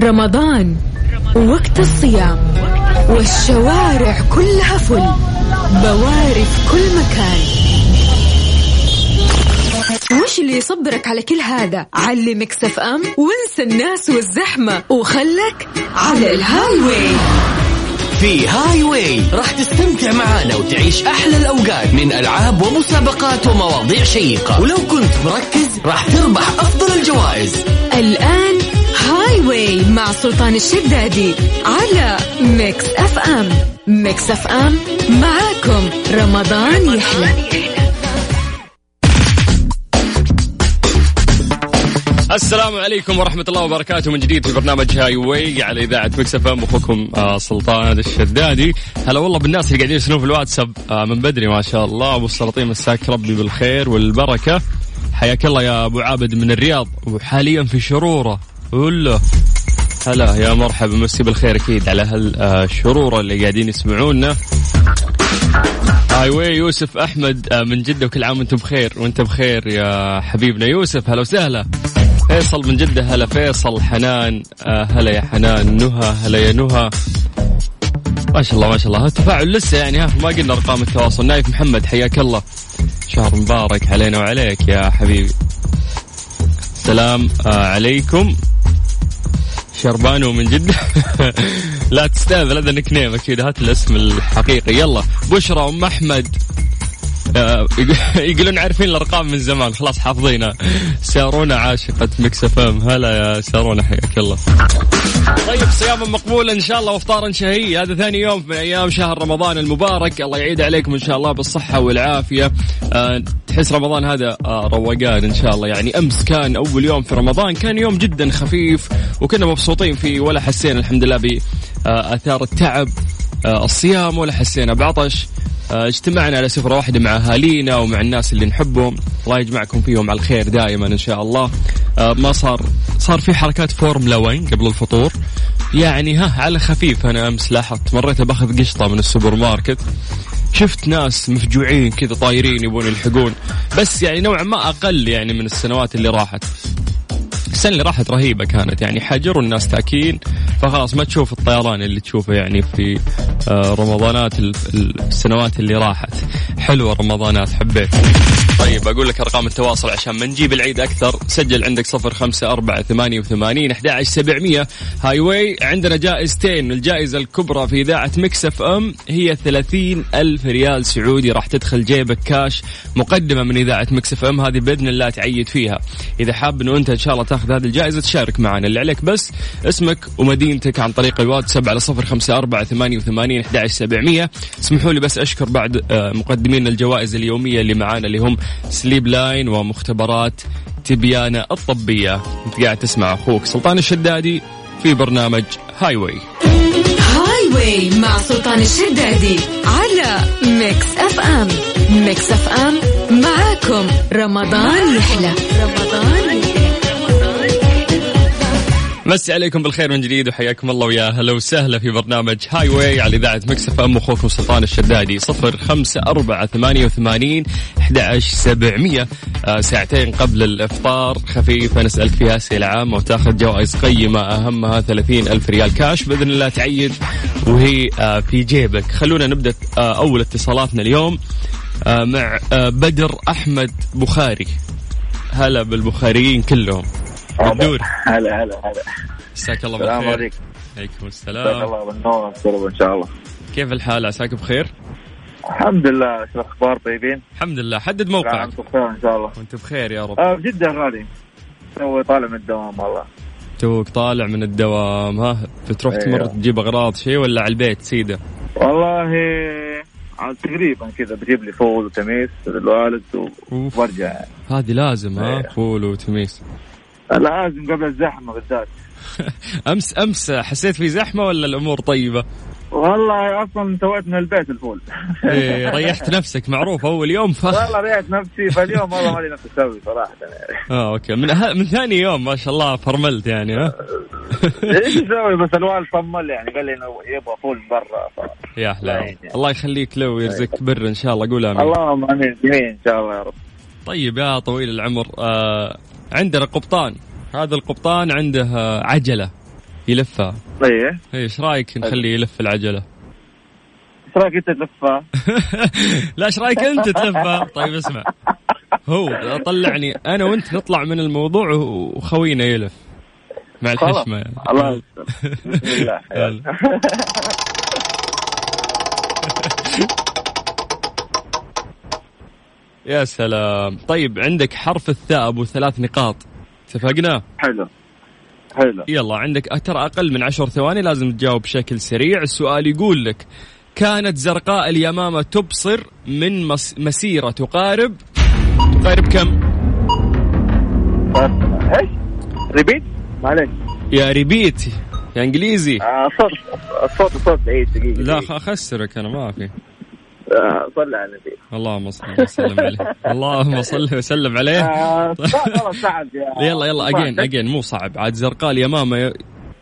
رمضان وقت الصيام والشوارع كلها full بواري في كل مكان. وش اللي يصبرك على كل هذا؟ على Mix FM وانسى الناس والزحمة وخلك على ال Highway في Highway راح تستمتع معانا وتعيش أحلى الأوقات من ألعاب ومسابقات ومواضيع شيقة. ولو كنت مركز راح تربح أفضل الجوائز. الآن Highway مع سلطان الشدادي على Mix FM Mix FM معاكم رمضان يحلى. السلام عليكم ورحمة الله وبركاته. من جديد في برنامج Highway على إذاعة Mix FM أخوكم آه سلطان الشدادي. هلا والله بالناس اللي قاعدين يرسلون في الواتساب. آه من بدري ما شاء الله. أبو السلاطين مساك ربي بالخير والبركة. حياك الله يا أبو عابد من الرياض. وحاليا في شرورة. ولا هلا يا مرحبا مسي بالخير أكيد على هالشرورة اللي قاعدين يسمعونا. هاي واي يوسف أحمد آه، من جدة وكل عام وأنتم بخير. وأنت بخير يا حبيبنا يوسف. هلا وسهلا. فيصل من جدة هلا فيصل. حنان آه، هلا يا حنان. نهى هلا يا نهى. ما شاء الله ما شاء الله. التفاعل لسه يعني ها ما قلنا أرقام التواصل. نايف محمد حياك الله. شهر مبارك علينا وعليك يا حبيبي. السلام آه، عليكم. شربانو من جدة لا تستهبل هذا nickname أكيد. هات الاسم الحقيقي. يلا. بشرى أم أحمد. آه، يقولون عارفين الأرقام من زمان. خلاص حافظينها. سارونا عاشقة Mix FM هلا يا سارونا حياك الله. طيب صياما مقبولا إن شاء الله وافطارا شهي هذا ثاني يوم من أيام شهر رمضان المبارك. الله يعيد عليكم إن شاء الله بالصحة والعافية. أه تحس رمضان هذا أه روقان إن شاء الله. يعني أمس كان أول يوم في رمضان كان يوم جدا خفيف وكنا مبسوطين فيه ولا حسينا الحمد لله بآثار التعب أه الصيام ولا حسينا بعطش. آه، اجتمعنا على سفرة واحدة مع أهالينا ومع الناس اللي نحبهم. الله يجمعكم فيهم على الخير دائما إن شاء الله. آه، ما صار صار في حركات Formula One قبل الفطور. يعني ها على خفيف أنا أمس لاحظت مريت بأخذ قشطة من السوبر ماركت. شفت ناس مفجوعين كذا طايرين يبون يلحقون. بس يعني نوعا ما أقل يعني من السنوات اللي راحت. السنة اللي راحت رهيبة كانت يعني حجر الناس تاكين فخلاص ما تشوف الطيران اللي تشوفه يعني في آه، رمضانات السنوات اللي راحت. حلوة رمضانات حبيت. طيب أقول لك أرقام التواصل عشان ما نجيب العيد أكثر. سجل عندك صفر خمسة أربعة ثمانية وثمانين أحد سبعمية. Highway عندنا جائزتين الجائزة الكبرى في إذاعة Mix FM هي ثلاثين ألف ريال سعودي. راح تدخل جيبك كاش مقدمة من إذاعة Mix FM. هذه بإذن الله تعيد فيها. إذا حاب أنه أنت إن شاء الله تاخذ هذه الجائزة تشارك معنا. اللي عليك بس اسمك ومدينتك عن طريق الواتساب على صفر خمسة أربعة ثمانية وثمانين أحد سبعمية. اسمحوا لي بس أشكر بعد آه، مقدمين الجوائز اليومية اللي معانا اللي هم Sleep Line ومختبرات تبيانة الطبية. أنت قاعد تسمع أخوك سلطان الشدادي في برنامج هاي واي هاي واي مع سلطان الشدادي على Mix FM Mix FM معاكم. رمضان يحلى. رمضان مسي عليكم بالخير من جديد وحياكم الله ويا هلا وسهلا في برنامج Highway على إذاعة Mix FM أخوكم سلطان الشدادي. صفر خمسة أربعة ثمانية وثمانين أحد سبعمية. آه ساعتين قبل الإفطار. خفيفة نسألك فيها أسئلة عامة وتأخذ جوائز قيمة أهمها ثلاثين ألف ريال كاش بإذن الله تعيد وهي آه في جيبك. خلونا نبدأ آه أول اتصالاتنا اليوم مع بدر أحمد بخاري. هلا بالبخاريين كلهم. الدور هلا هلا هلا. مساك الله بالخير. السلام عليكم. عليكم السلام. الله بالنور إن شاء الله. كيف الحال؟ عساك بخير؟ الحمد لله شو الأخبار؟ طيبين؟ الحمد لله. حدد موقعك أنتم بخير إن شاء الله. وأنت بخير يا رب. آه بجدة غالي. تو طالع من الدوام والله. توك طالع من الدوام. ها بتروح أيوه. تمر تجيب أغراض شيء ولا على البيت سيدة؟ والله تقريبا كذا بجيب لي فول وتميس للوالد وبرجع. هذه لازم ها أيوه. فول وتميس. لازم قبل الزحمة بالذات. امس أمس حسيت في زحمة ولا الأمور طيبة؟ والله أصلا تويت من البيت الفول. إيه ريحت نفسك معروف أول يوم ف... والله ريحت نفسي فاليوم والله مالي نفسي أسوي صراحة. يعني. آه okay. من أه... من ثاني يوم ما شاء الله فرملت يعني ها؟ إيش أسوي؟ بس الوالد صمل يعني قال لي إنه يبغى فول برا ف... يا أحلى يعني. الله يخليك له ويرزقك بر إن شاء الله قول آمين. اللهم آمين. جميل إن شاء الله يا رب. طيب يا طويل العمر آه عندنا قبطان هذا القبطان عنده عجلة. يلفها. إيه إيش رأيك نخليه يلف العجلة؟ إيش رأيك أنت تلفها؟ لا إيش رأيك أنت تلفها؟ طيب اسمع. هو طلعني أنا وأنت نطلع من الموضوع وخوينا يلف. مع. الحشمة. يعني. الله بسم الله. يا سلام. طيب عندك حرف الثاء أبو ثلاث نقاط. اتفقنا؟ حلو. حلو. يلا عندك ترى أقل من عشر ثواني لازم تجاوب بشكل سريع. السؤال يقول لك كانت زرقاء اليمامة تبصر من مس مسيرة تقارب؟ تقارب كم؟ إيش؟ ريبيت؟ معلش. يا ريبيت يا إنجليزي. آه، صوت الصوت الصوت بعيد دقيقة لا أخسرك أنا ما في آه، صلي على النبي. اللهم صل وسلم عليه. اللهم صل وسلم عليه. آه، صعب يلا يلا اجين اجين مو صعب. عاد زرقاء اليمامة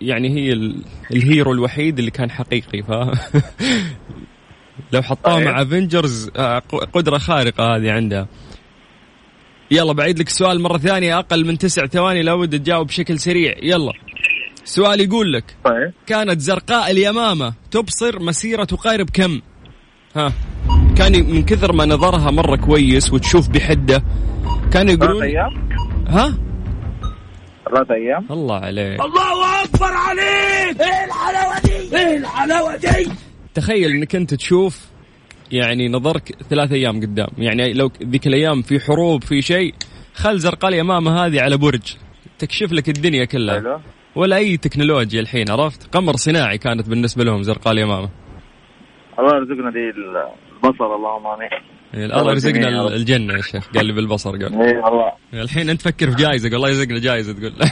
يعني هي ال- الهيرو الوحيد اللي كان حقيقي ف لو حطاه طيب. مع افنجرز قدرة خارقة هذه عندها يلا بعيد لك السؤال مرة ثانية أقل من تسع ثواني لابد تجاوب بشكل سريع. يلا. السؤال يقول لك طيب. كانت زرقاء اليمامة تبصر مسيرة تقارب كم؟ ها. كان من كثر ما نظرها مرة كويس وتشوف بحدة كانوا ثلاث يقولون أيام؟ ها؟ ثلاث أيام؟ الله عليك. تخيل إنك أنت تشوف يعني نظرك ثلاث أيام قدام. يعني لو ذيك الأيام في حروب في شيء خل زرقاء اليمامة هذه على برج. تكشف لك الدنيا كلها. حلو. ولا أي تكنولوجيا الحين عرفت؟ قمر صناعي كانت بالنسبة لهم زرقاء اليمامة. الله يرزقنا دي البصر اللهم آمين. يعني الله يرزقنا. الجنة يا شيخ قال لي بالبصر قال. اي والله الحين أنت تفكر في جائزه قال الله يرزقنا جائزه تقول.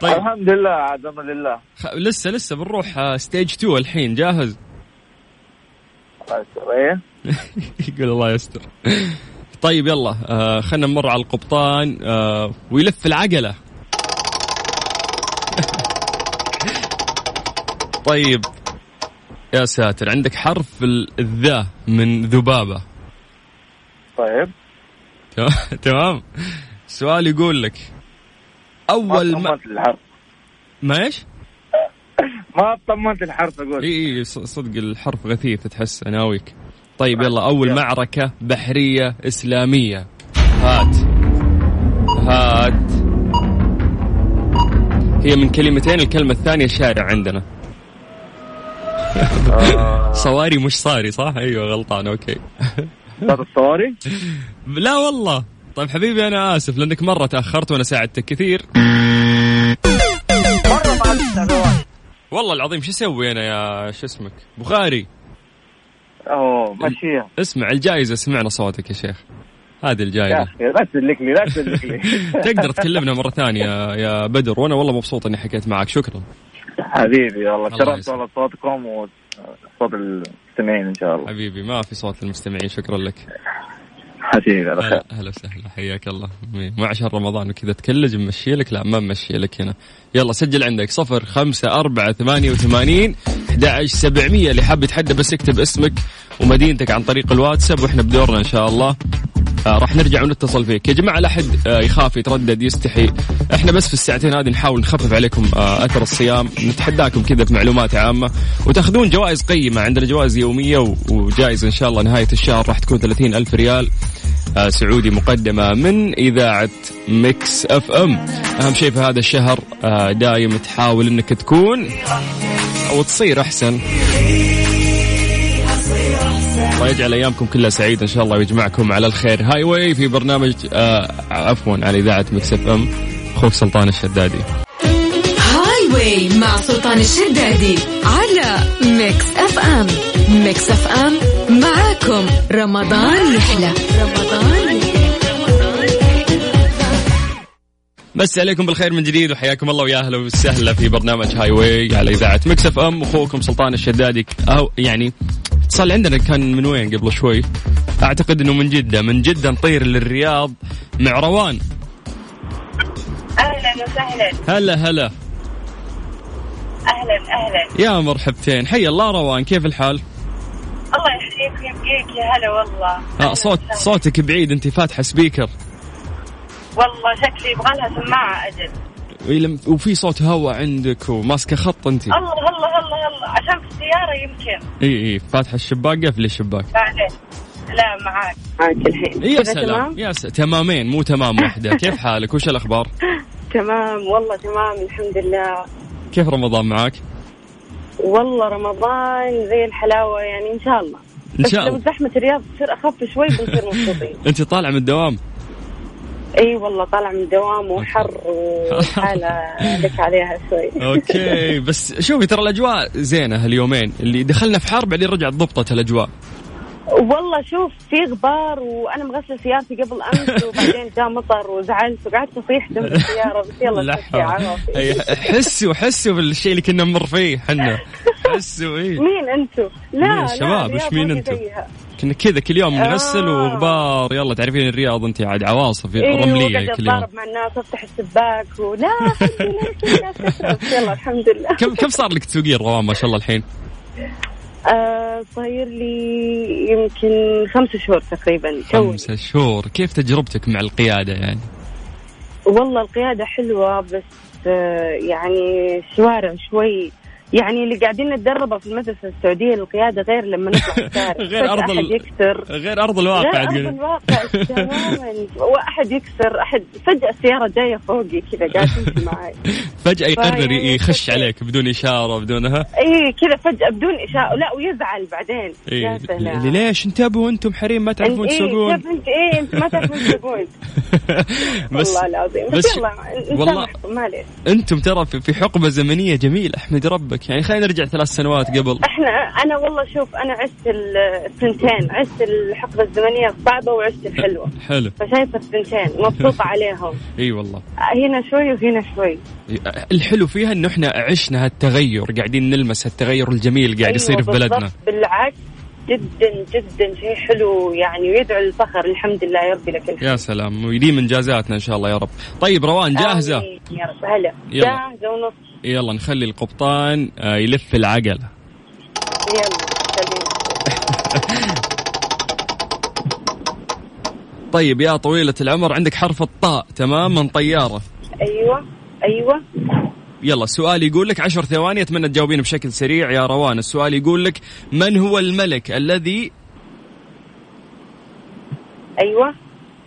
طيب. الحمد لله عاد أمر لله لسه لسه بنروح ستيج 2 الحين جاهز؟ الله يستر إيه؟ يقول الله يستر. طيب يلا آه خلينا نمر على القبطان آه ويلف العقلة. طيب. يا ساتر عندك حرف ال- الذا من ذبابة. طيب. تمام- السؤال يقول لك أول ما الحرف. ما إيش؟ ما طمنت الحرف أقول. إي إي صدق الحرف غثيث تحس اناويك طيب يلا أول معركة بحرية إسلامية. هات. هات. هي من كلمتين الكلمة الثانية شارع عندنا. آه، صواري مش صاري صح؟ أيوه غلطان أوكي. صوت الصواري لا والله. طيب حبيبي أنا آسف لأنك مرة تأخرت وأنا ساعدتك كثير. مرة والله العظيم شو أسوي أنا يا شو اسمك؟ بخاري. أوه مشيها. اسمع الجائزة سمعنا صوتك يا شيخ. هذه يا الجائزه أخي لا تسلك لي لا تسلك لي. تقدر تكلمنا مرة ثانية يا بدر وأنا والله مبسوط إني حكيت معك. شكرا. حبيبي والله الله شرفت. والله صوتكم وصوت المستمعين إن شاء الله. حبيبي ما في صوت المستمعين شكرا لك. حبيبي على خير. هلا هلا وسهلا حياك الله. مو عشان رمضان وكذا تكلج ممشي لك؟ لا ما ممشي لك هنا. يلا سجل عندك صفر خمسة أربعة ثمانية وثمانين أحد سبعمية. اللي حاب يتحدى بس اكتب اسمك ومدينتك عن طريق الواتساب وإحنا بدورنا إن شاء الله. آه راح نرجع ونتصل فيك. يا جماعة لا أحد آه يخاف يتردد يستحي. إحنا بس في الساعتين هذه نحاول نخفف عليكم آه أثر الصيام. نتحداكم كذا بمعلومات عامة. وتاخذون جوائز قيمة عندنا جوائز يومية و- وجائزة إن شاء الله نهاية الشهر. راح تكون 30 ألف ريال آه، سعودي مقدمة من إذاعة Mix FM. أهم شيء في هذا الشهر آه، دايم تحاول أنك تكون أو تصير أحسن. الله يجعل أيامكم كلها سعيدة إن شاء الله ويجمعكم على الخير. Highway في برنامج آه، عفوا على إذاعة Mix FM أخوك سلطان الشدادي. Highway مع سلطان الشدادي على Mix FM. Mix FM معاكم. رمضان يحلى. رمضان يحلى. بس عليكم بالخير من جديد وحياكم الله ويا أهلا وسهلا في برنامج Highway على إذاعة Mix FM. أخوكم سلطان الشدادي أو يعني اتصال عندنا كان من وين قبل شوي؟ أعتقد إنه من جدة. من جدة نطير للرياض مع روان. أهلا وسهلا. هلا هلا. أهلا أهلا. يا مرحبتين. حي الله روان كيف الحال؟ الله يحييك ويبقيك يا هلا والله. آه صوت صوتك بعيد أنت فاتحة سبيكر والله شكلي يبغى لها سماعة أجل. وفي صوت هواء عندك وماسكة خط أنت. الله الله الله الله. عشان في السيارة يمكن. إي إي. فاتحة الشباك قفل الشباك. بعدين. لا معاك. معاك الحين. يا سلام. تمام؟ يا س... تمامين. مو تمام واحدة كيف حالك؟ وش الأخبار؟ تمام. والله تمام الحمد لله. كيف رمضان معك والله رمضان زي الحلاوة يعني إن شاء الله. إن بس شاء لو الله. زحمة الرياض تصير أخف شوي بنصير مبسوطين. أنت طالع من الدوام. إي والله طالع من الدوام وحر وحالة لك عليها شوي. أوكي بس شوفي ترى الأجواء زينة هاليومين اللي دخلنا في حرب بعدين رجعت ضبطت الأجواء. والله شوف في غبار وأنا مغسلة سيارتي قبل أمس وبعدين جاء مطر وزعلت وقعدت أصيح جنب السيارة بس يلا حسوا حسوا بالشيء اللي كنا نمر فيه حنا حسوا إيه مين أنتم؟ لا مين لا الشباب؟ الرياض وش مين ما كذا كل يوم نغسل آه. وغبار يلا تعرفين الرياض أنت عاد عواصف أيوه رملية كل يوم مع الناس أفتح السباك ولا؟ يلا الحمد لله كم كم صار لك تسوقين روان ما شاء الله الحين؟ آه صاير لي يمكن خمس شهور تقريبا خمسة شهور كيف تجربتك مع القيادة يعني؟ والله القيادة حلوة بس آه، يعني الشوارع شوي يعني اللي قاعدين نتدربها في المدرسة السعودية القيادة غير لما نطلع الشارع. غير أحد ال- يكسر. غير أرض الواقع غير تقول الواقع تماما. وأحد يكسر احد فجأة السيارة جاية فوقي كذا قاعد تمشي معي فجأة يقرر يخش عليك بدون إشارة بدونها اي كذا فجأة بدون إشارة. لا ويزعل بعدين. إيه. ليش؟ انتبهوا أنتم حريم ما تعرفون إيه تسوقون شوف انت إيه أنت ما تعرفون تسوقون بس والله العظيم. بس, بس يلا والله- معليش أنتم ترى في حقبة زمنية جميلة. أحمد ربك. يعني خلينا نرجع ثلاث سنوات قبل. إحنا أنا والله شوف أنا عشت ال- الثنتين عشت الحقبة الزمنية الصعبة وعشت الحلوة. حلو. فشايفة الثنتين مبسوطة عليهم. إي والله. هنا شوي وهنا شوي. الحلو فيها إنه إحنا عشنا هالتغير قاعدين نلمس هالتغير الجميل قاعد يصير أيوة في بلدنا. بالعكس جدا جدا شيء حلو يعني ويدعو للفخر الحمد لله يا ربي لك الحمد. يا سلام. ويديم انجازاتنا إن شاء الله يا رب. طيب روان آمين. يا رب. هلا. جاهزة ونص. يلا نخلي القبطان آه، يلف العجلة يلا طيب يا طويلة العمر عندك حرف الطاء تمام من طيارة. أيوه أيوه. يلا السؤال يقول لك عشر ثواني أتمنى تجاوبين بشكل سريع يا روان. السؤال يقول لك من هو الملك الذي أيوه.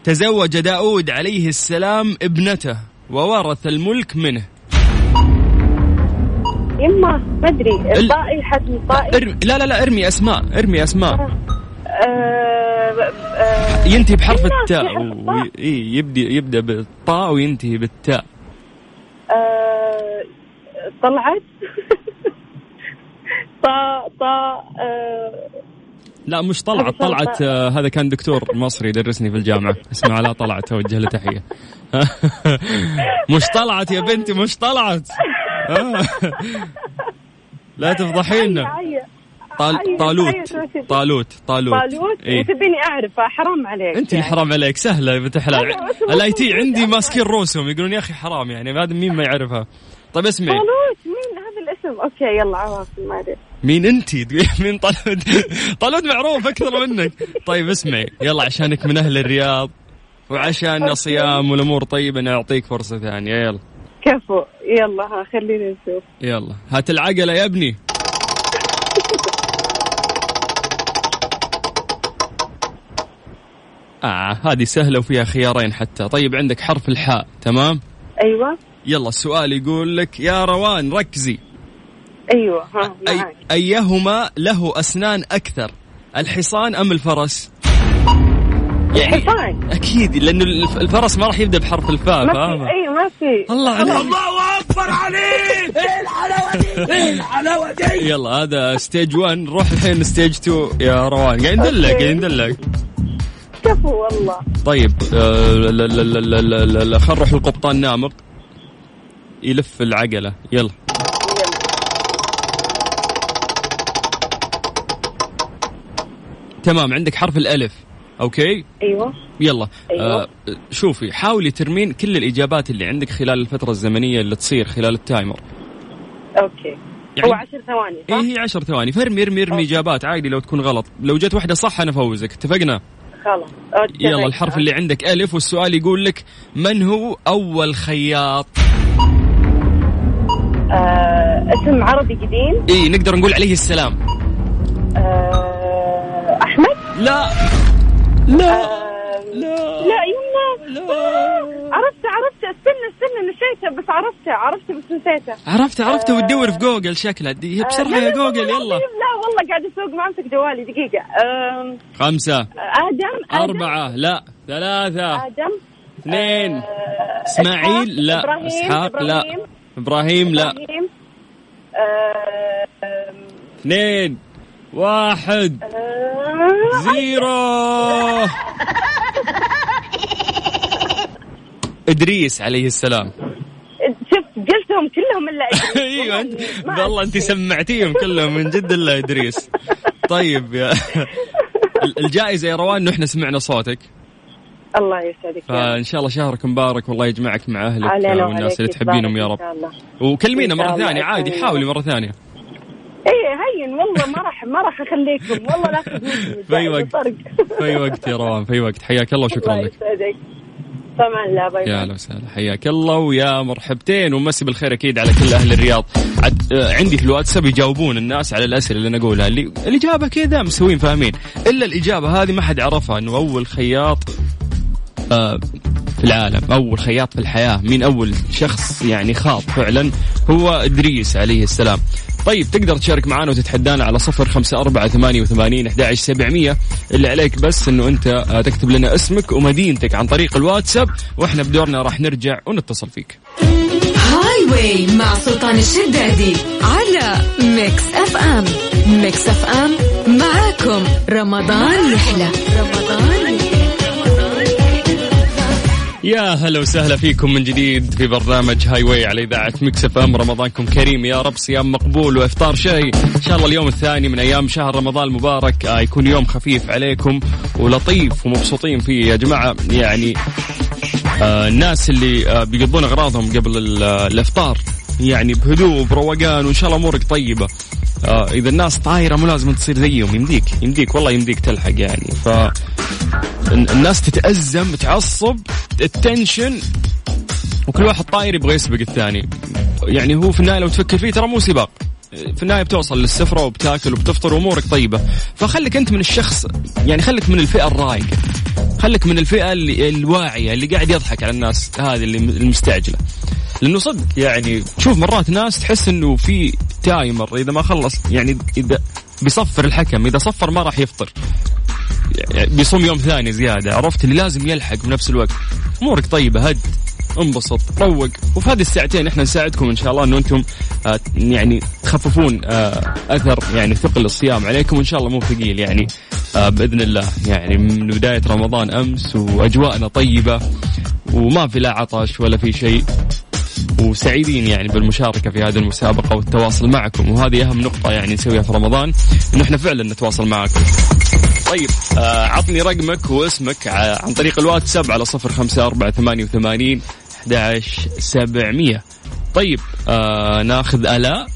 تزوج داود عليه السلام ابنته وورث الملك منه؟ يما ما أدري حتم الطائي ارمي لا لا لا ارمي أسماء ارمي أسماء. آه، آه، ينتهي بحرف التاء. في حرف الطاء. و... إيه يبدأ يبدأ بالطاء وينتهي بالتاء. آه، طلعت؟ طا طا آه، لا مش طلعت. طلعت آه هذا كان دكتور مصري يدرسني في الجامعة. اسمه علاء طلعت توجه له تحية. مش طلعت يا بنتي مش طلعت. آه. لا تفضحينا. طال... طالوت. طالوت طالوت. طالوت؟ إيه؟ وتبيني اعرف حرام عليك انت اللي يعني. حرام عليك سهلة يا بنت حلال أنا اسمه الاي تي طالوت. عندي ماسكين رؤوسهم يقولون يا أخي حرام يعني هذا مين ما يعرفها. طيب اسمعي. طالوت مين هذا الاسم؟ okay يلا عواصم ما أدري. مين أنت؟ مين طالوت؟ طالوت معروف أكثر منك. طيب اسمعي. يلا عشانك من أهل الرياض وعشان صيام والأمور طيبة أنا أعطيك فرصة ثانية. يلا. كفو. يلا ها خلينا نشوف. يلا. هات العقله يا ابني. آه هذه سهلة وفيها خيارين حتى. طيب عندك حرف الحاء. تمام؟ أيوه. يلا السؤال يقول لك يا روان ركزي. أيوه ها أي أيهما له أسنان أكثر الحصان أم الفرس؟ يعني حصان أكيد لأنه الف- الفرس ما راح يبدأ بحرف الفاء ما فاهمة؟ في اي ما في. الله عليك. الله أكبر عليك. إيه الحلاوة دي؟ إيه الحلاوة دي؟ يلا هذا stage 1 نروح الحين stage 2 يا روان قاعد ندلعك. قاعد ندلعك كفو والله. طيب آه، خل نروح القبطان نامر. يلف العقلة. يلا يلا. تمام عندك حرف الألف. okay؟ أيوه. يلا. أيوة. آه شوفي حاولي ترمين كل الإجابات اللي عندك خلال الفترة الزمنية اللي تصير خلال ال timer. okay. يعني- هو عشر ثواني صح؟ إيه هي عشر ثواني. فرمي ارمي ارمي okay. إجابات عادي لو تكون غلط. لو جت واحدة صح أنا أفوزك اتفقنا؟ خلاص. يلا الحرف اللي عندك ألف والسؤال يقول لك من هو أول خياط؟ اسم عربي قديم؟ اي نقدر نقول عليه السلام. آه، أحمد؟ لا. لا. آه، لا. لا يما لا. عرفت عرفت. استنى استنى نسيته بس عرفته عرفته بس نسيته عرفت عرفت وتدور في جوجل شكلها. دي آه، بسرعة لا، يا لا، جوجل يلا. لا والله قاعد اسوق ما امسك جوالي دقيقة. آم، خمسة. آدم آدم، أربعة. لا ثلاثة. آدم. اثنين. آه، إسماعيل لا. إسحاق لا. إبراهيم، إبراهيم لا. آه، اثنين. واحد. آه، زيرو إدريس عليه السلام شفت قلتهم كلهم إلا إدريس. أيوه انت والله أنت. سمعتيهم كلهم من جد إلا إدريس طيب يا الجائزة يا روان انه إحنا سمعنا صوتك الله يسعدك. فإن شاء الله شهرك مبارك والله يجمعك مع أهلك والناس اللي تحبينهم يا رب. وكلمينا مرة ثانية عادي حاولي مرة ثانية هين والله ما راح ما راح أخليكم والله لا تخذوني في وقت. في وقت يا روان في وقت. حياك الله وشكرا لك. طبعا لا باي يا. أهلا وسهلا. حياك الله ويا مرحبتين ومسي بالخير أكيد على كل أهل الرياض. عد آه، عندي في الواتساب يجاوبون الناس على الأسئلة اللي أنا أقولها. اللي الإجابة كذا مسوين فاهمين. إلا الإجابة هذه ما حد عرفها إنه أول خياط آه، في العالم. أول خياط في الحياة مين أول شخص يعني خاط فعلا هو إدريس عليه السلام. طيب تقدر تشارك معنا وتتحدانا على صفر خمسة أربعة ثمانية وثمانين أحد سبعمية. اللي عليك بس أنه أنت آه، تكتب لنا اسمك ومدينتك عن طريق الواتساب وإحنا بدورنا راح نرجع ونتصل فيك. Highway مع سلطان الشدادي على Mix FM. Mix FM معاكم. رمضان يحلى. رمضان يا هلا وسهلا فيكم من جديد في برنامج Highway على إذاعة Mix FM رمضانكم كريم يا رب صيام مقبول وإفطار شهي إن شاء الله اليوم الثاني من أيام شهر رمضان المبارك. آه يكون يوم خفيف عليكم ولطيف ومبسوطين فيه يا جماعة. يعني آه الناس اللي آه بيقضون أغراضهم قبل آه، الإفطار. يعني بهدوء وبروقان وإن شاء الله أمورك طيبة. آه إذا الناس طايرة مو لازم تصير زيهم. يمديك يمديك والله يمديك تلحق يعني. ف الناس تتأزم تعصب التنشن وكل واحد طاير يبغى يسبق الثاني. يعني هو في النهاية لو تفكر فيه ترى مو سباق. في النهاية بتوصل للسفرة وبتاكل وبتفطر وأمورك طيبة. فخليك أنت من الشخص يعني خليك من الفئة الرايقة. خليك من الفئة اللي الواعية اللي قاعد يضحك على الناس هذه اللي المستعجلة. لأنه صدق يعني تشوف مرات ناس تحس إنه في تايمر إذا ما خلص يعني إذا بيصفر الحكم إذا صفر ما راح يفطر. بيصوم يوم ثاني زيادة عرفت؟ اللي لازم يلحق بنفس الوقت. أمورك طيبة هد انبسط روق. وفي هذه الساعتين إحنا نساعدكم إن شاء الله إنه أنتم آه يعني تخففون آه أثر يعني ثقل الصيام عليكم وإن شاء الله مو ثقيل يعني آه بإذن الله. يعني من بداية رمضان أمس وأجواءنا طيبة وما في لا عطش ولا في شيء. وسعيدين يعني بالمشاركة في هذه المسابقة والتواصل معكم. وهذه أهم نقطة يعني نسويها في رمضان إنه إحنا فعلا نتواصل معكم. طيب آه عطني رقمك واسمك ع- عن طريق الواتساب على صفر خمسة أربعة ثمانية وثمانين سبعمية. طيب آه ناخذ آلاء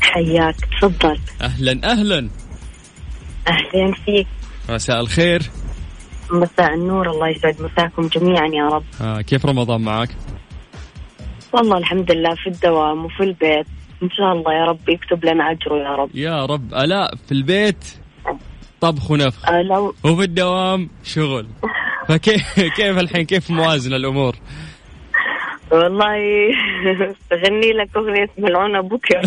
حياك تفضل. أهلا أهلا. أهلين فيك. مساء الخير. مساء النور الله يسعد مساكم جميعا يا رب. آه كيف رمضان معك؟ والله الحمد لله في الدوام وفي البيت. إن شاء الله يا رب يكتب لنا أجره يا رب. يا رب آلاء في البيت. طبخ ونفخ أه لو وفي الدوام شغل. فكيف كيف الحين؟ كيف موازنة الأمور؟ والله اغني لك أغنية ملعون أبوك يا.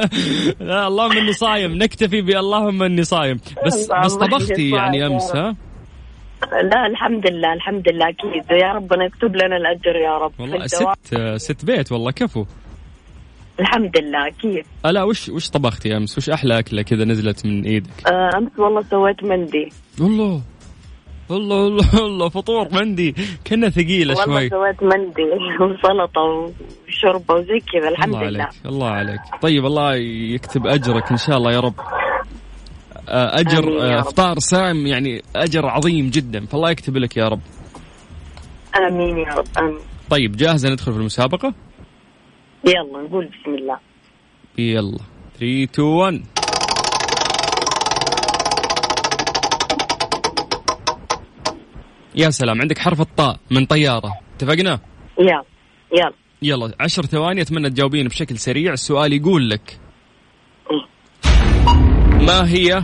لا اللهم اني صايم نكتفي بأللهم اني صايم بس بس طبختي يعني رب. ها؟ لا الحمد لله الحمد لله أكيد. يا ربنا يكتب لنا الأجر يا رب. والله. ست ست بيت والله كفو. الحمد لله أكيد لا وش وش طبختي أمس؟ وش أحلى أكلة كذا نزلت من إيدك؟ آه، أمس والله سويت مندي. والله. والله والله والله فطور مندي. كنا ثقيلة والله شوي. سويت مندي وسلطة وشوربة وزي كذا الحمد الله لله. عليك الله عليك. طيب الله يكتب أجرك إن شاء الله يا رب. آه، أجر آه،. إفطار سام يعني أجر عظيم جدا. فالله يكتب لك يا رب. آمين يا رب آمين. طيب جاهزة ندخل في المسابقة؟ يلا نقول بسم الله. يلا. 3 2 1 يا سلام عندك حرف الطاء من طيارة. اتفقنا؟ يلا يلا. يلا عشر ثواني أتمنى تجاوبين بشكل سريع. السؤال يقول لك ما هي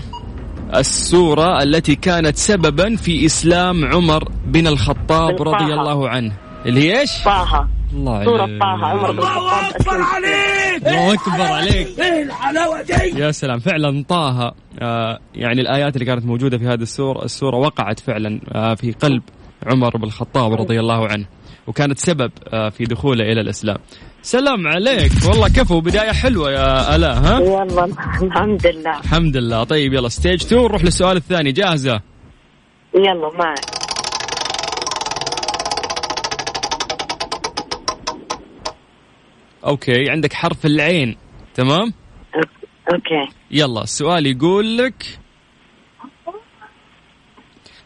السورة التي كانت سببا في إسلام عمر بن الخطاب. رضي الله عنه؟ اللي هي إيش؟ طه. الله سورة عليك. طه عمر بن الخطاب أسلم الله أكبر عليك. يا سلام فعلا طه آه يعني الآيات اللي كانت موجودة في هذه السورة السورة وقعت فعلا آه في قلب عمر بن الخطاب رضي الله عنه وكانت سبب آه في دخوله إلى الإسلام. سلام عليك. والله كفو بداية حلوة يا الاء ها؟ يلا الحمد لله. الحمد لله. طيب يلا stage 2 نروح للسؤال الثاني. جاهزة؟ يلا معك okay عندك حرف العين تمام؟ okay. يلا السؤال يقول لك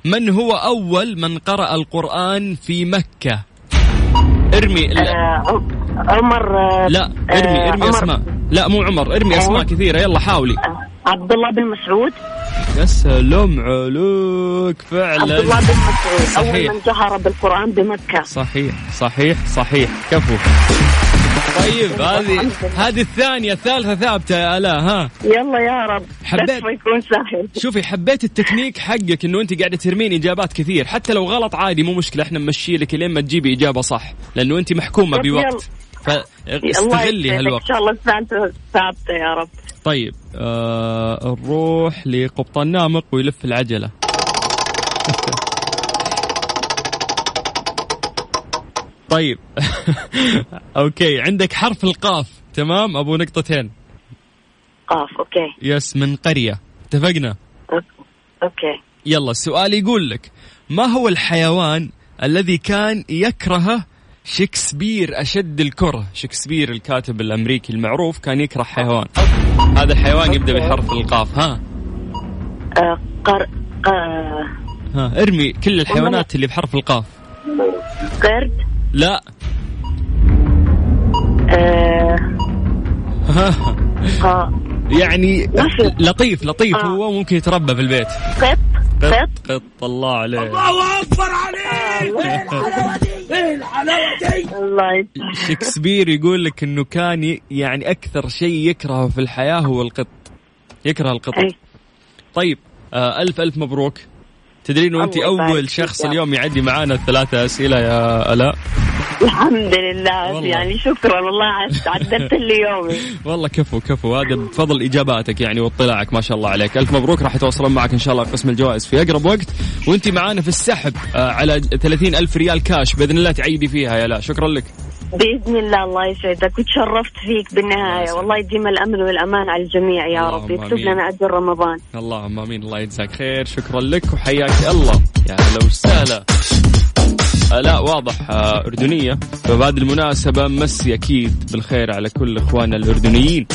من هو أول من قرأ القرآن في مكة؟ ارمي آه عمر آه لا ارمي آه، ارمي أسماء. لا مو عمر ارمي أسماء كثيرة يلا حاولي. آه، عبد الله بن مسعود. يا سلام عليك عبد الله فعلا بن مسعود. أول من جهر بالقرآن بمكة. صحيح صحيح صحيح. كفو. طيب هذه هذه الثانية الثالثة ثابتة يا آلاء ها؟ يلا يا رب. حبيت. يكون سهل. شوفي حبيت التكنيك حقك إنه أنت قاعدة ترمين إجابات كثير. حتى لو غلط عادي مو مشكلة إحنا نمشي لك لين ما تجيبي إجابة صح لأنه أنت محكومة طيب بوقت. فاستغلي. هالوقت. إن شاء الله ساعته ثابتة يا رب. طيب آه نروح لقبطان نامق ويلف العجلة. طيب. okay عندك حرف القاف. تمام أبو نقطتين. قاف أوكي. يس من قرية. اتفقنا؟ okay. يلا السؤال يقول لك ما هو الحيوان الذي كان يكرهه شكسبير أشد الكره؟ شكسبير الكاتب الأمريكي المعروف كان يكره حيوان. هذا الحيوان يبدأ بحرف القاف ها؟ آه قر آه ها ارمي كل الحيوانات اللي بحرف القاف. قرد. لا. آه. ها قا- يعني. لطيف لطيف. آه. هو ممكن يتربى في البيت. قط قط قط. قط. الله عليه الله يسعدك. شكسبير يقول لك إنه كان يعني أكثر شيء يكرهه في الحياة هو القط. يكره القطط أي. طيب آه ألف ألف مبروك. تدرين إنه أنت أول شخص اليوم يعدي معانا الثلاثة أسئلة يا الاء الحمد لله والله. يعني شكرا والله عد- عدلت لي يومي والله كفو كفو. هذا بفضل إجاباتك يعني واطلاعك ما شاء الله عليك. ألف مبروك راح يتواصلون معك إن شاء الله قسم الجوائز في أقرب وقت. وأنت معانا في السحب آه على 30 ألف ريال كاش بإذن الله تعيدي فيها يا لا شكرا لك. بإذن الله الله يسعدك. وتشرفت فيك بالنهاية. والله يديم الامن والأمان على الجميع يا رب يكتب. لنا اجر رمضان اللهم آمين. الله يجزاك خير. شكرا لك وحياك الله. يا هلا وسهلا. لا واضح آه، أردنية. فبهذه المناسبة مسي أكيد بالخير على كل إخواننا الأردنيين.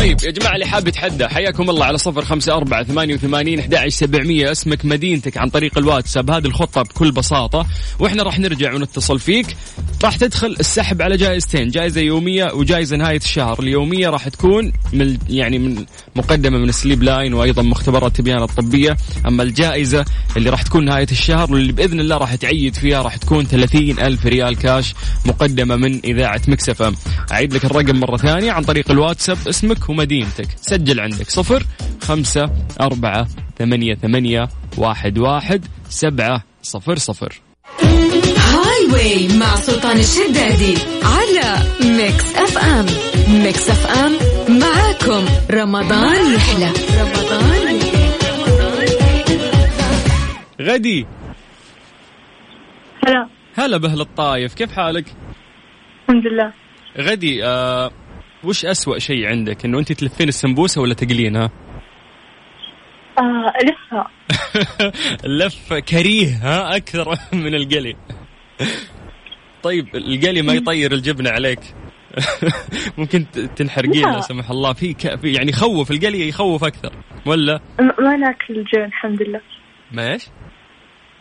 طيب يا جماعة اللي حاب يتحدى حياكم الله على صفر خمسة أربعة ثمانية وثمانين أحد سبعمية. اسمك مدينتك عن طريق الواتساب هذه الخطة بكل بساطة وإحنا راح نرجع ونتصل فيك. راح تدخل السحب على جائزتين جائزة يومية وجائزة نهاية الشهر. اليومية راح تكون من يعني من مقدمة من Sleep Line وأيضا مختبرات تبيان الطبية. أما الجائزة اللي راح تكون نهاية الشهر واللي بإذن الله راح تعيد فيها راح تكون 30 ألف ريال كاش مقدمة من إذاعة Mix FM أعيد لك الرقم مرة ثانية عن طريق الواتساب. اسمك ومدينتك. سجل عندك صفر خمسة أربعة ثمانية ثمانية واحد واحد سبعة صفر صفر. Highway مع سلطان الشدادي على Mix FM Mix FM معاكم. رمضان يحلى. رمضان يحلى. غدي. هلا. هلا بأهل الطايف. كيف حالك؟ الحمد لله. غدي آه وش أسوأ شيء عندك؟ إنه أنت تلفين السمبوسة ولا تقلينها؟ آه لسه اللف كريه ها؟ أكثر من القلي. طيب القلي ما يطير الجبنه عليك. ممكن تنحرقين لا. سمح الله. في, يعني يخوف القلي يخوف أكثر ولا؟ ما ناكل الجبن الحمد لله. ما إيش؟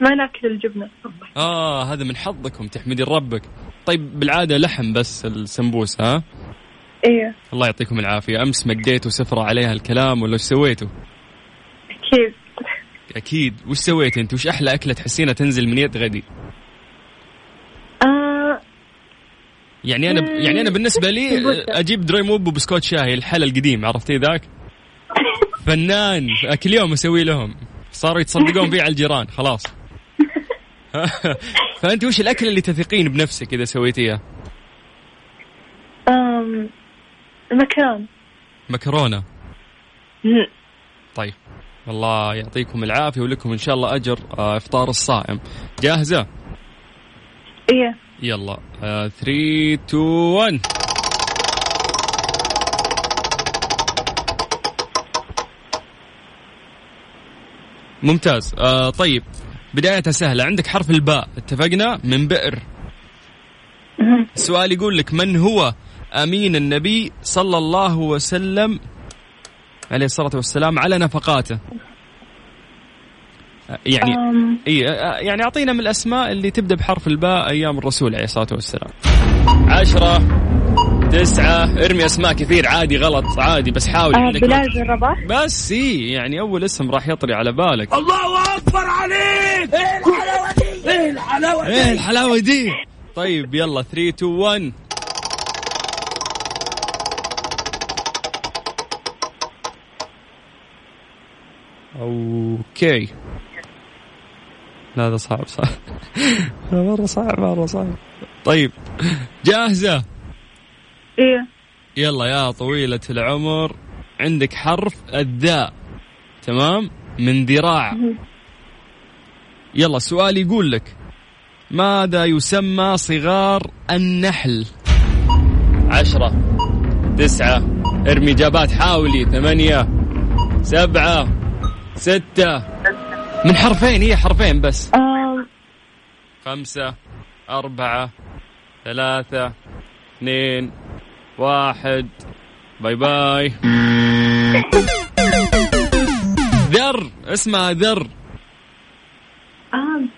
ما ناكل الجبنة آه هذا من حظكم تحمدين ربك. طيب بالعادة لحم بس السمبوسة ها؟ إيه. الله يعطيكم العافية. أمس مديتوا سفرة عليها الكلام ولا إيش سويتوا؟ أكيد. أكيد. وش سويت انت؟ وش أحلى أكلة تحسينها تنزل من يد غدي؟ آه يعني أنا يعني أنا بالنسبة لي أجيب دراي موب وبسكوت شاهي الحلا القديم عرفتي ذاك؟ فنان كل يوم أسوي لهم. صاروا يتصدقون فيه على الجيران خلاص. فأنت وش الأكل اللي تثقين بنفسك إذا سويتيها؟ أم المكرون مكرونة. طيب. الله يعطيكم العافية ولكم إن شاء الله أجر آه، إفطار الصائم. جاهزة؟ إيه. يلا. 3 2 1 ممتاز. آه طيب. بداية سهلة. عندك حرف الباء. اتفقنا؟ من بئر. السؤال يقول لك من هو أمين النبي صلى الله وسلم عليه الصلاة والسلام على نفقاته؟ يعني أم. إي يعني أعطينا من الأسماء اللي تبدأ بحرف الباء أيام الرسول عليه الصلاة والسلام. عشرة تسعة ارمي أسماء كثير عادي غلط عادي بس حاول آه، عندك بلال بن رباح. بس إي يعني أول اسم راح يطري على بالك. الله أكبر عليك! إيه الحلاوة دي. إيه الحلاوه دي إيه الحلاوه دي طيب يلا 3 2 1 أوكي. هذا صعب صعب مرة صعب مرة صعب. طيب جاهزة؟ إيه. يلا يا طويلة العمر عندك حرف الذاء تمام؟ من ذراع. يلا السؤال يقول لك ماذا يسمى صغار النحل؟ عشرة تسعة ارمي إجابات حاولي ثمانية سبعة ستة من حرفين هي حرفين بس. أم خمسة أربعة ثلاثة اثنين واحد. باي باي. ذر اسمها ذر. آم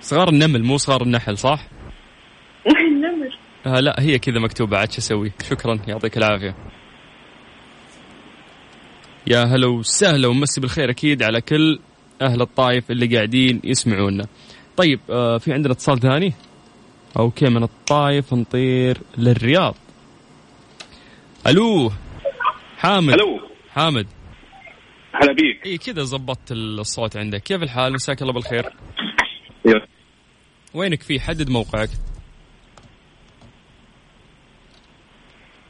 صغار النمل مو صغار النحل صح؟ النمر آه لا هي كذا مكتوبة عاد شو أسوي؟ شكرا يعطيك العافية. يا هلا وسهلا ومسي بالخير أكيد على كل أهل الطايف اللي قاعدين يسمعونا. طيب آه في عندنا اتصال ثاني؟ أوكي من الطايف نطير للرياض. ألو حامد ألو حامد هلا بيك إي كذا زبطت الصوت عندك، كيف الحال؟ مساك الله بالخير. وينك فيه؟ حدد موقعك.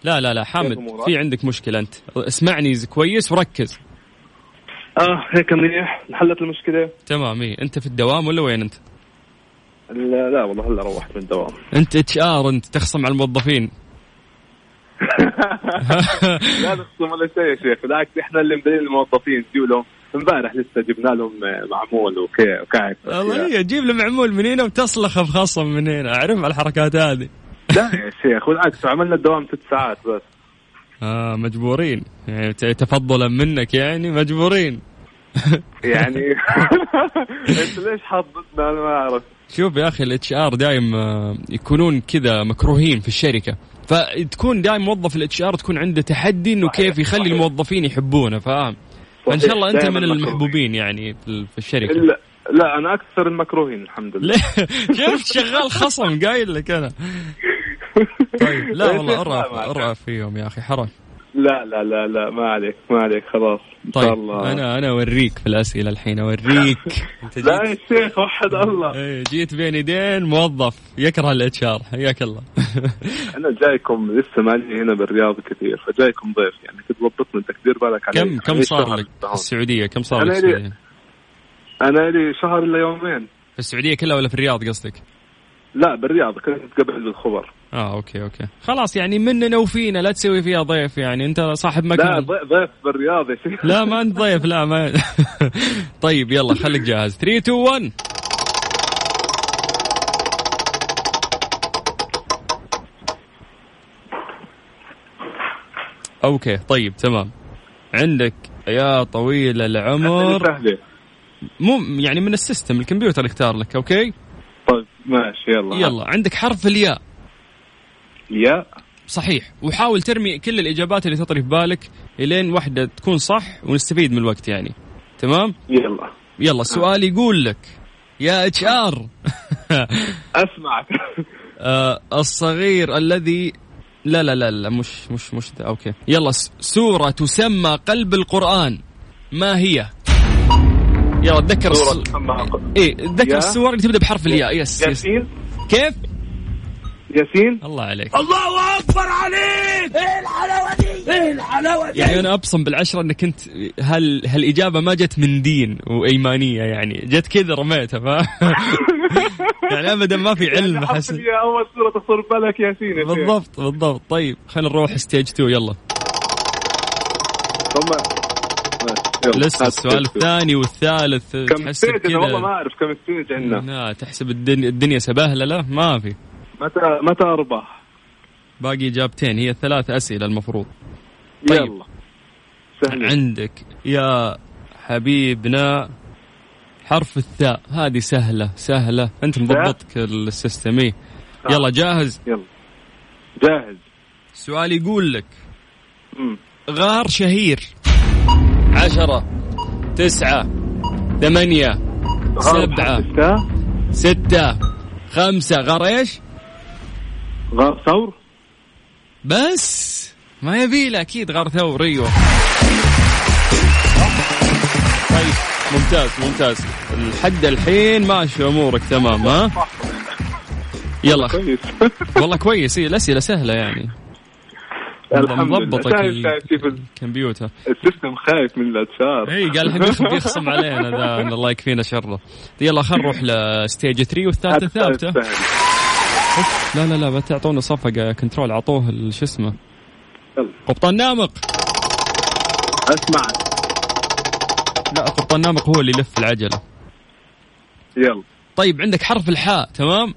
لا لا لا حامد؟ في عندك مشكلة أنت. اسمعني كويس وركز. آه هيك منيح. انحلت المشكلة؟ تمام إيه. أنت في الدوام ولا وين أنت؟ لا, لا والله هلا روحت من الدوام. أنت HR أنت تخصم على الموظفين. لا نخصم ولا شيء يا شيخ. بالعكس إحنا اللي مدلين الموظفين. لهم. امبارح لسه جبنا لهم معمول وكعك والله هي جيب له معمول من هنا وتصلخه بخصم من هنا. أعرف الحركات هذه. لا. يا شيخ بالعكس عملنا الدوام ست ساعات بس. آه مجبورين. يعني تفضلا منك يعني مجبورين. يعني. انت ليش حاط ضدنا أنا ما أعرف. شوف يا أخي ال HR دايم آه، يكونون كذا مكروهين في الشركة. فتكون دايم موظف ال HR تكون عنده تحدي إنه كيف يخلي. الموظفين يحبونه فاهم؟ فإن صحيح، شاء الله أنت من. المحبوبين يعني في ال- في الشركة. لا, لا أنا أكثر المكروهين الحمد لله. شفت شغال خصم قايل لك أنا. طيب لا والله ما معك. ارأف فيهم يا أخي حرام. لا لا لا لا ما عليك ما عليك خلاص إن شاء طيب الله. أنا أنا أوريك في الأسئلة الحين أوريك. انت لا يا شيخ وحد الله. إيه، جيت بين يدين موظف يكره ال HR حياك الله. أنا جايكم لسه مالي هنا بالرياض كثير فجايكم ضيف يعني كنت ضبطني انت كثير بالك علي كم كم علي صار لك في. السعودية؟ كم صار لك لي- أنا لي شهر الا يومين. في السعودية كلها ولا في الرياض قصدك؟ لا بالرياض كنت قبل بالخبر. آه okay okay. خلاص يعني مننا وفينا لا تسوي فيها ضيف يعني. أنت صاحب لا مكان ضي- ضيف بالرياض. يا شيخ لا ما أنت ضيف لا ما طيب يلا خليك جاهز. 3 2 1 okay طيب تمام. عندك يا طويل العمر. مو يعني من ال system الكمبيوتر يختار لك okay؟ ماشي يلا. يلا عندك حرف الياء. يا صحيح. وحاول ترمي كل الإجابات اللي تطري في بالك إلين واحدة تكون صح ونستفيد من الوقت يعني. تمام؟ يلا. يلا السؤال يقول لك يا HR. أسمعك. آه الصغير الذي لا لا لا لا مش مش مش ده. okay. يلا س- سورة تسمى قلب القرآن. ما هي؟ يلا تذكر الص... إيه تذكر. السور اللي تبدأ بحرف الياء. يس يس. ياسين. كيف؟ ياسين. الله عليك. الله أكبر عليك. إيه الحلاوة دي؟ إيه الحلاوة دي؟ يعني أنا أبصم بالعشرة إنك أنت هل هالإجابة ما جت من دين وأيمانية يعني. جت كذا رميتها ف يعني ابدا ما في علم يعني احس حرف الياء أول سورة تخطر ببالك ياسين. بالضبط بالضبط. طيب خلينا نروح stage 2 يلا. لسه السؤال. الثاني والثالث كم stage والله ما أعرف كم stage عندنا. لا تحسب الدنيا, الدنيا سباهلة. لا ما في. متى متى اربح؟ باقي إجابتين. هي ثلاث أسئلة المفروض. طيب. يلا. سهل. عندك يا حبيبنا حرف الثاء. هذه سهلة سهلة. أنت مضبطك ال system. إيه. يلا جاهز؟ يلا. جاهز. السؤال يقول لك. غار شهير. عشرة تسعة ثمانية سبعة ستة. خمسة. غار إيش؟ غار ثور؟ بس. ما يبي له أكيد غار ثور. أيوه. طيب ممتاز ممتاز. لحد الحين ماشي أمورك تمام ها؟ يلا. والله كويس. هي الأسئلة سهلة يعني. كيف الكمبيوتر ال system خايف من ال HR. اي قال الحين بيخ- بيخصم علينا ذا الله يكفينا شره. يلا خلينا نروح ل stage 3 والثالثه ثابته لا لا لا ما تعطونا صفقة control عطوه ال- شو اسمه. قبطان نامق. أسمع. لا قبطان نامق هو اللي يلف العجلة. يلا. طيب عندك حرف الحاء تمام؟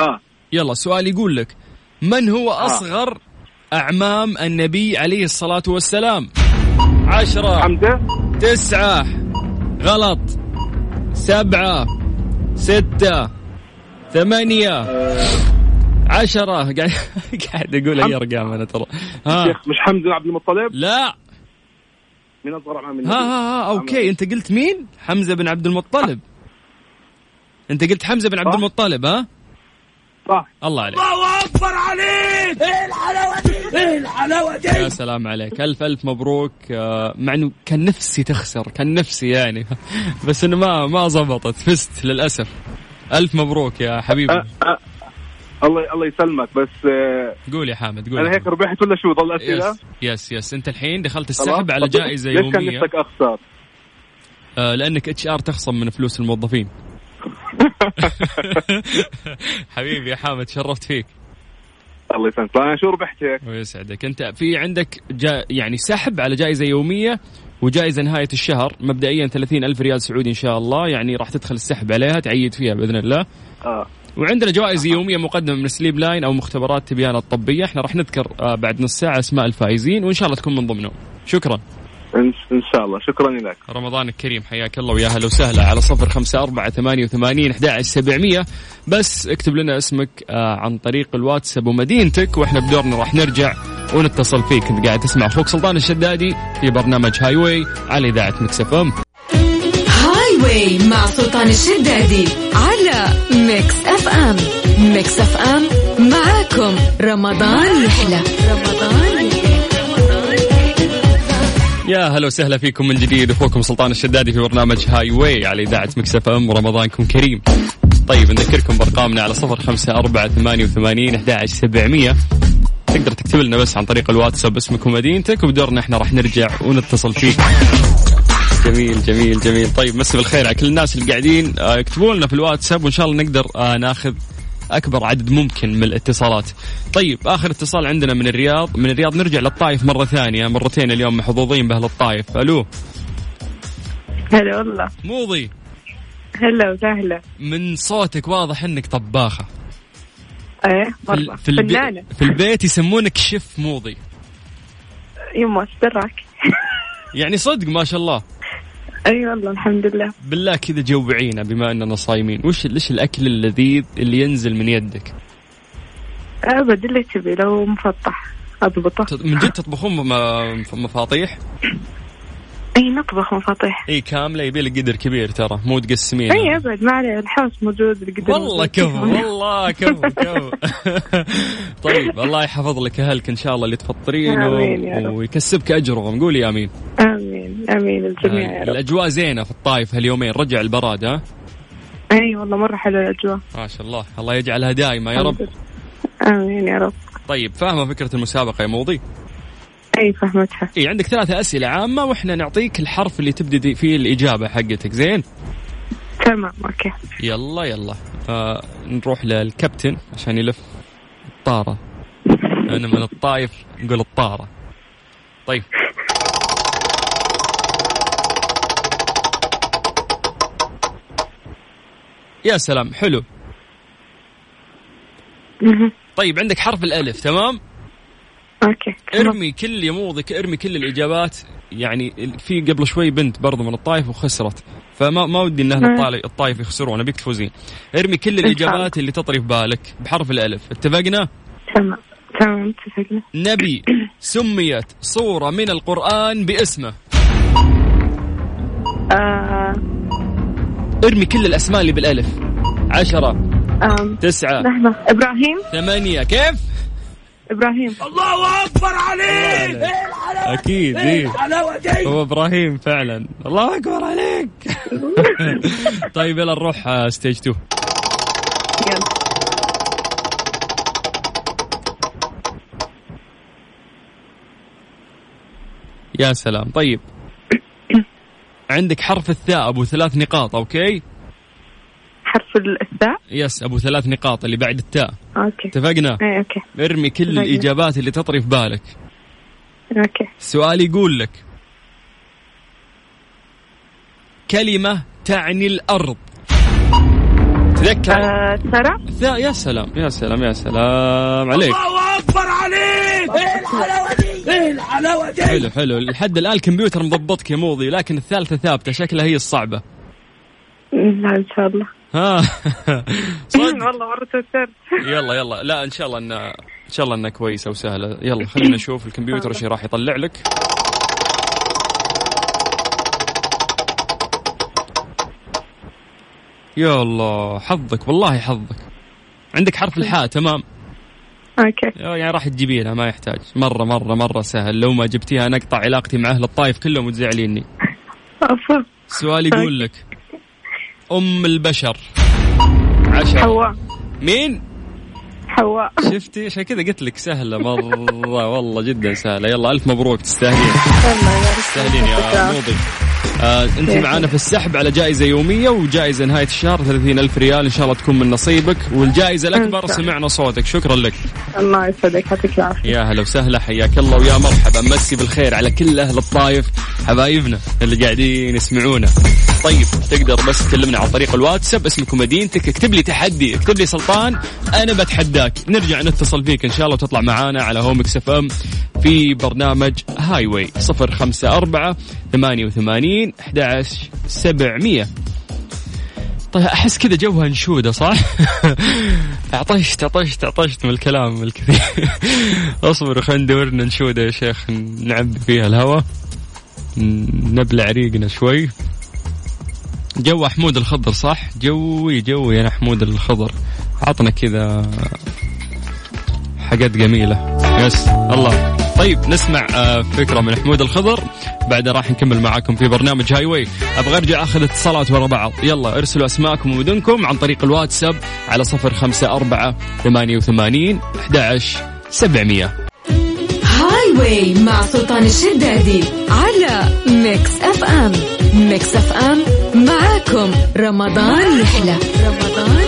آه. يلا السؤال يقول لك من هو أصغر أعمام النبي عليه الصلاة والسلام. عشرة حمزة. تسعة غلط. سبعة ستة ثمانية عشرة. قاعد قاعد أقول أي أرقام أنا ترى ها. شيخ مش حمزة بن عبد المطلب؟ لا. من اصغر عام ها ها, ها أوكي. أنت قلت مين؟ حمزة بن عبد المطلب. أنت قلت حمزة بن عبد. المطلب ها؟ صح. الله عليك. الله أكبر عليك! الحلاوة دي؟ إيه الحلاوة دي. يا سلام عليك. ألف ألف مبروك. آه، مع إنه كان نفسي تخسر كان نفسي يعني. بس إنه ما ما زبطت. فزت للأسف. ألف مبروك يا حبيبي. أه أه الله الله يسلمك. بس آه قول يا حامد قول. أنا هيك ربحت ولا شو؟ ضل أسئلة؟ yes yes yes. أنت الحين دخلت؟ السحب على جائزة ليش كان يومية؟ نفسك أخسر؟ آه، لأنك HR تخصم من فلوس الموظفين. حبيبي يا حامد شرفت فيك. الله يسلمك. أنا شو ربحت هيك؟ ويسعدك انت في عندك جا يعني سحب على جائزة يومية وجائزة نهاية الشهر مبدئيا 30 ألف ريال سعودي إن شاء الله يعني راح تدخل السحب عليها تعيد فيها بإذن الله. آه. وعندنا جوائز يومية مقدمة من سليب لاين أو مختبرات تبيان الطبيه إحنا راح نذكر آه، بعد نص ساعة أسماء الفائزين وإن شاء الله تكون من ضمنهم. شكرا. ان إن شاء الله. شكرا لك. رمضان الكريم حياك الله ويا أهلا وسهلا. على صفر خمسة أربعة ثمانية وثمانين أحد سبعمية. بس اكتب لنا اسمك آه، عن طريق الواتساب ومدينتك وإحنا بدورنا راح نرجع ونتصل فيك. انت قاعد تسمع أخوك سلطان الشدادي في برنامج هاي واي على إذاعة مكس إف إم. هاي واي مع سلطان الشدادي على ميكس إف إم. ميكس إف إم معاكم. رمضان يحلى. رمضان يحلى. يا هلا وسهلا فيكم من جديد. أخوكم سلطان الشدادي في برنامج Highway على إذاعة Mix FM ورمضانكم كريم. طيب نذكركم بأرقامنا على صفر خمسة أربعة ثمانية وثمانين أحد سبعمية. تقدر تكتب لنا بس عن طريق الواتساب اسمك ومدينتك وبدورنا إحنا راح نرجع ونتصل فيك. جميل جميل جميل. طيب مسي بالخير على كل الناس اللي قاعدين. آه، يكتبوا لنا في الواتساب وإن شاء الله نقدر آه، ناخذ أكبر عدد ممكن من الاتصالات. طيب آخر اتصال عندنا من الرياض، من الرياض نرجع للطايف مرة ثانية، مرتين اليوم محظوظين بأهل الطايف، ألو. هلا والله. موضي. هلا وسهلا. من صوتك واضح إنك طباخة. إيه مرة. في, البي... فنانة. في البيت يسمونك شيف موضي. يما استراك يعني صدق ما شاء الله. أي والله الحمد لله. بالله كذا جوعينا بما أننا صايمين، وش إيش الأكل اللذيذ اللي ينزل من يدك؟ أبد اللي تبي لو مفطح أضبطه. من جد تطبخون مفاطيح؟ أي نطبخ مفاطيح أي كاملة يبي لك قدر كبير ترى مو تقسمين أي أبد ما عليه الحوس موجود القدر والله. كفو والله كفو كفو. طيب الله يحفظ لك أهلك إن شاء الله اللي تفطرين رب. ويكسبك أجرهم. قولي آمين. آمين امين الجميع يا رب. الأجواء زينة في الطايف هاليومين رجع البراد ها؟ أي والله مرة حلوة الأجواء. ما شاء الله الله يجعلها دائمه يا رب. آمين يا رب. طيب فاهمة فكرة المسابقة يا موضي أي فهمتها إي عندك ثلاثة أسئلة عامة وإحنا نعطيك الحرف اللي تبدي فيه الإجابة حقتك زين؟ تمام أوكي. يلا يلا. آه نروح للكابتن عشان يلف الطارة. أنا من الطايف نقول الطارة. طيب. يا سلام حلو. طيب عندك حرف الألف تمام؟ أوكي. ارمي كل يموضك ارمي كل الإجابات. يعني في قبل شوي بنت برضو من الطايف وخسرت. فما ما ودي إن أهل الطايف يخسرون أبيك تفوزين. ارمي كل. الإجابات اللي تطري في بالك بحرف الألف. اتفقنا؟ تمام تمام اتفقنا. نبي سميت صورة من القرآن باسمه. آه ارمي كل الأسماء اللي بالألف. عشرة. آم، تسعة. لحظة. إبراهيم. ثمانية. كيف؟ إبراهيم. أكيد إيه. هو إبراهيم فعلا. الله أكبر عليك. طيب يلا نروح آه، stage 2 يلا. يا سلام. طيب. عندك حرف الثاء أبو ثلاث نقاط okay؟ حرف الثاء؟ yes أبو ثلاث نقاط اللي بعد التاء. okay. اتفقنا؟ اي okay. ارمي كل اتفقنا. الإجابات اللي تطري في بالك. أوكي. السؤال يقول لك كلمة تعني الأرض. تذكر؟ آه سارة؟ الثاء يا سلام يا سلام يا سلام عليك. حلو حلو. لحد الآن الكمبيوتر مضبطك يا موضي لكن الثالثة ثابتة شكلها هي الصعبة. لا إن شاء الله. ها. صدق. والله مرة توترت يلا يلا. لا إن شاء الله ان إن شاء الله إنها كويسة وسهلة. يلا خلينا نشوف الكمبيوتر إيش راح يطلع لك. يا الله حظك والله حظك. عندك حرف الحاء تمام؟ أوكي. يعني راح تجيبينها ما يحتاج. مرة مرة مرة سهل. لو ما جبتيها نقطع علاقتي مع أهل الطايف كلهم وتزعليني. السؤال يقول لك أم البشر. عشرة. حواء. مين؟ حواء. شفتي؟ عشان كذا قلت لك سهلة. مرة والله جدا سهلة. يلا ألف مبروك تستاهلين. تستاهلين يا موضي آه انت معانا في السحب على جائزة يومية وجائزة نهاية الشهر 30 ألف ريال إن شاء الله تكون من نصيبك. والجائزة الأكبر. سمعنا صوتك. شكرا لك. الله يسعدك. يعطيك العافية. يا هلا وسهلا. حياك الله ويا مرحبا. مسي بالخير على كل أهل الطايف حبايبنا اللي قاعدين يسمعونا. طيب تقدر بس تكلمنا عن طريق الواتساب. اسمك ومدينتك. اكتب لي تحدي. اكتب لي سلطان. أنا بتحداك. نرجع نتصل فيك إن شاء الله وتطلع معانا على هوم إكس ام في برنامج هاي واي 054 88 11 700 طيب أحس كذا جوها انشوده صح؟ عطشت عطشت عطشت من الكلام الكثير. اصبروا خلينا ندور لنا انشوده يا شيخ نعبي فيها الهواء نبلع ريقنا شوي. جو حمود الخضر صح؟ جوي جوي أنا حمود الخضر. عطنا كذا حاجات جميلة. yes الله. طيب نسمع آه، فكرة من حمود الخضر. بعدها راح نكمل معاكم في برنامج Highway. أبغى ارجع أخذ اتصالات ورا بعض. يلا ارسلوا أسماءكم ومدنكم عن طريق الواتساب على صفر خمسة أربعة ثمانية وثمانين أحد سبعمية. Highway مع سلطان الشدادي على Mix FM. Mix FM معاكم. رمضان يحلى. رمضان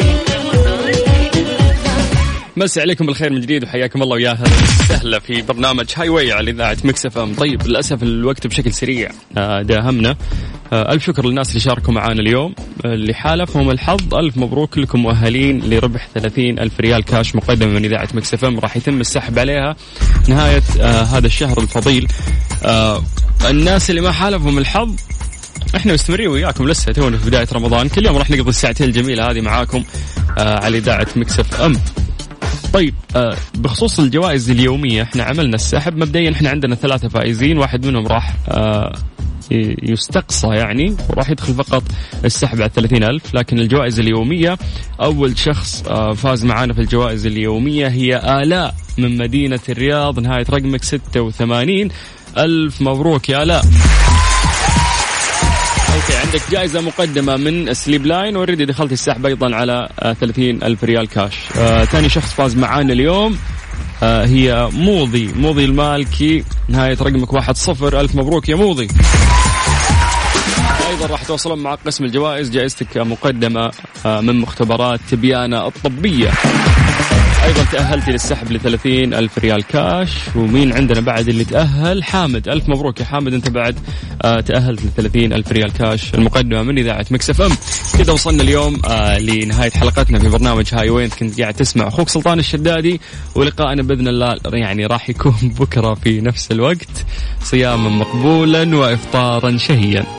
مسي عليكم بالخير من جديد وحياكم الله ويا أهلا وسهلا في برنامج Highway على إذاعة Mix FM طيب للأسف الوقت بشكل سريع. آه، داهمنا. آه، ألف شكر للناس اللي شاركوا معنا اليوم. آه، اللي حالفهم الحظ. ألف مبروك لكم مؤهلين لربح 30 ألف ريال كاش مقدمة من إذاعة Mix FM راح يتم السحب عليها. نهاية هذا الشهر الفضيل. الناس اللي ما حالفهم الحظ. إحنا مستمرين وياكم لسه تونا في بداية رمضان. كل يوم راح نقضي الساعتين الجميلة هذه معاكم على إذاعة Mix FM طيب آه بخصوص الجوائز اليومية إحنا عملنا السحب. مبدئيا إحنا عندنا ثلاثة فائزين واحد منهم راح آه يستثنى يعني وراح يدخل فقط السحب على 30 ألف. لكن الجوائز اليومية أول شخص آه، فاز معانا في الجوائز اليومية هي آلاء من مدينة الرياض نهاية رقمك 86 ألف مبروك يا آلاء. okay عندك جائزة مقدمة من Sleep Line already دخلت السحب أيضا على 30 ألف ريال كاش. آه ثاني شخص فاز معانا اليوم آه هي موضي. موضي المالكي نهاية رقمك واحد صفر. ألف مبروك يا موضي. أيضا راح تتواصلون مع قسم الجوائز جائزتك مقدمة آه، من مختبرات تبيانه الطبية. أيضا تاهلتي للسحب ل 30 ألف ريال كاش. ومين عندنا بعد اللي تأهل؟ حامد. ألف مبروك يا حامد. أنت بعد آه، تأهلت ل 30 ألف ريال كاش. المقدمة من إذاعة Mix FM. كذا وصلنا اليوم آه، لنهاية حلقتنا في برنامج هاي وين كنت قاعد تسمع أخوك سلطان الشدادي. ولقائنا بإذن الله يعني راح يكون بكرة في نفس الوقت. صياما مقبولا وافطارا شهيا.